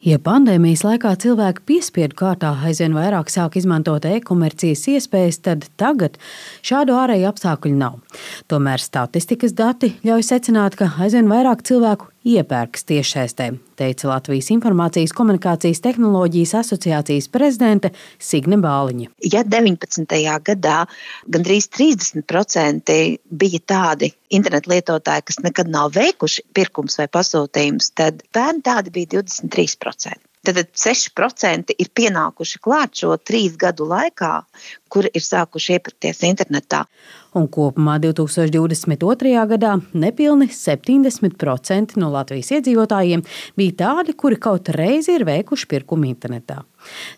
Ja pandēmijas laikā cilvēki piespiedu kārtā aizvien vairāk sāk izmantot e-komercijas iespējas, tad tagad šādu ārēju apstākļu nav. Tomēr statistikas dati ļauj secināt, ka aizvien vairāk cilvēku iepērks tiešsaistē, teica Latvijas Informācijas komunikācijas tehnoloģijas asociācijas prezidente Signe Bāliņa. Ja 19. gadā gandrīz 30% bija tādi internetu lietotāji, kas nekad nav veikuši pirkums vai pasūtījums, tad pērn tādi bija 23%. Tad 6% ir pienākuši klāt šo trīs gadu laikā, kuri ir sākuši iepirkties internetā. Un kopumā 2022. gadā nepilni 70% no Latvijas iedzīvotājiem bija tādi, kuri kaut reizi ir veikuši pirkumu internetā.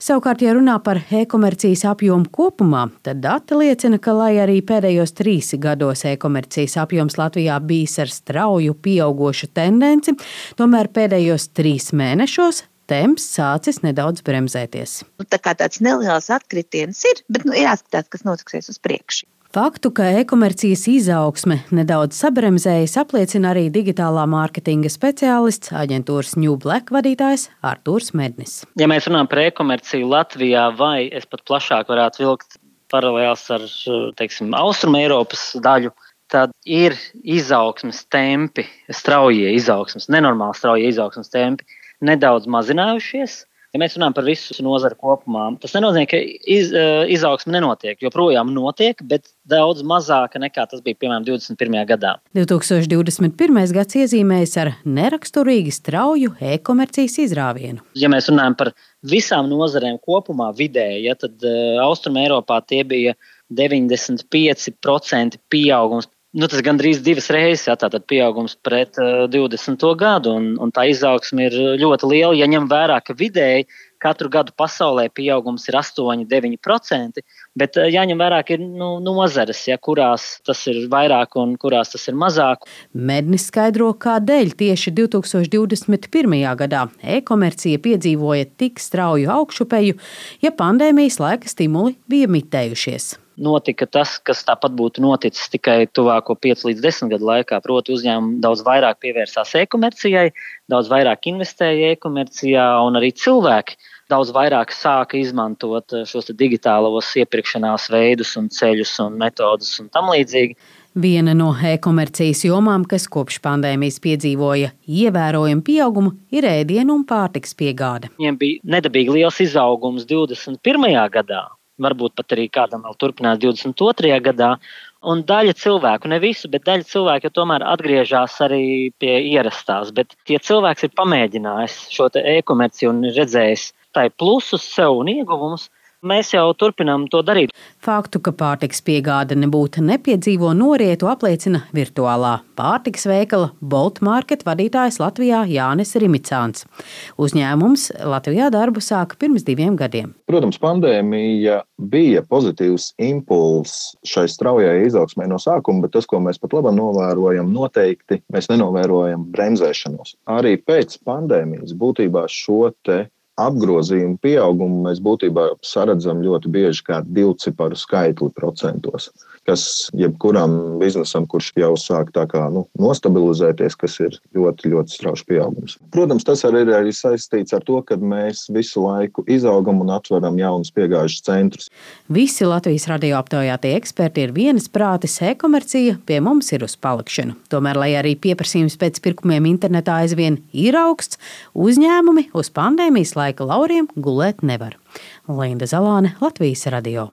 Savukārt, ja runā par e-komercijas apjomu kopumā, tad dati liecina, ka, lai arī pēdējos trīs gados e-komercijas apjoms Latvijā bijis ar strauju pieaugošu tendenci, tomēr pēdējos trīs mēnešos temps sācis nedaudz bremzēties. Nu, tā kā tāds neliels atkritiens ir, bet nu, jāskatās, kas notiksies uz priekšu. Faktu, ka e-komercijas izaugsme nedaudz sabremzējas, apliecina arī digitālā mārketinga speciālists, aģentūras New Black vadītājs Artūrs Mednis. Ja mēs runājam par e-komerciju Latvijā, vai es pat plašāk varētu vilkt paralēls ar teiksim, Austrum Eiropas daļu, tad ir izaugsmes tempi, straujie izaugsmes, nenormāli straujie izaugsmes tempi nedaudz mazinājušies. Ja mēs runājam par visu nozaru kopumā, tas nenozīmē, ka iz, eh, izaugsme nenotiek. Joprojām notiek, bet daudz mazāka nekā tas bija piemēram 21. gadā. 2021. gads iezīmējas ar neraksturīgi strauju e-komercijas izrāvienu. Ja mēs runājam par visām nozarēm kopumā, vidēji, ja, tad uh, Austrum Eiropā tie bija 95% pieaugums Nu, tas gandrīz divas reizes, jā, tātad pieaugums pret uh, 20. gadu, un, un tā izaugsme ir ļoti liela. Ja ņem vērā, ka vidēji katru gadu pasaulē pieaugums ir 8-9%, bet uh, jāņem vērā, ka ir nu, nozares, ja, kurās tas ir vairāk un kurās tas ir mazāk. Mednis skaidro, kādēļ tieši 2021. gadā e-komercija piedzīvoja tik strauju augšupeju, ja pandēmijas laika stimuli bija mitējušies notika tas, kas tāpat būtu noticis tikai tuvāko 5 līdz 10 gadu laikā. Proti, uzņēmumi daudz vairāk pievērsās e-komercijai, daudz vairāk investēja e-komercijā, un arī cilvēki daudz vairāk sāka izmantot eh, šos digitālos iepirkšanās veidus, un ceļus un metodus un tam līdzīgi. Viena no e-komercijas jomām, kas kopš pandēmijas piedzīvoja ievērojumu pieaugumu, ir ēdienu un pārtiks piegāde. Viņiem bija nedabīgi liels izaugums 21. gadā, varbūt pat arī kādam vēl turpinās 22. gadā. Un daļa cilvēku, ne visu, bet daļa cilvēku tomēr atgriežas arī pie ierastās. Bet tie cilvēks ir pamēģinājis šo e-komerciju un redzējis tai plusus sev un ieguvumus, Mēs jau turpinām to darīt. Faktu, ka pārtiks piegāde nebūtu nepiedzīvo norietu, apliecina virtuālā pārtiks veikala Bolt Market vadītājs Latvijā Jānis Rimicāns. Uzņēmums Latvijā darbu sāka pirms diviem gadiem. Protams, pandēmija bija pozitīvs impulss šai straujai izaugsmai no sākuma, bet tas, ko mēs pat labi novērojam, noteikti mēs nenovērojam bremzēšanos. Arī pēc pandēmijas būtībā šo te apgrozījumu pieaugumu mēs būtībā saredzam ļoti bieži kā divciparu skaitli procentos, kas jebkuram biznesam, kurš jau sāk tā kā nu, nostabilizēties, kas ir ļoti, ļoti strauji pieaugums. Protams, tas arī ir arī saistīts ar to, ka mēs visu laiku izaugam un atveram jaunus piegājušus centrus. Visi Latvijas radio aptaujātie eksperti ir vienas prātes e-komercija pie mums ir uz palikšanu. Tomēr, lai arī pieprasījums pēc pirkumiem internetā aizvien ir augsts, uzņēmumi uz pandēmijas laika lauriem gulēt nevar. Linda Zalāne, Latvijas radio.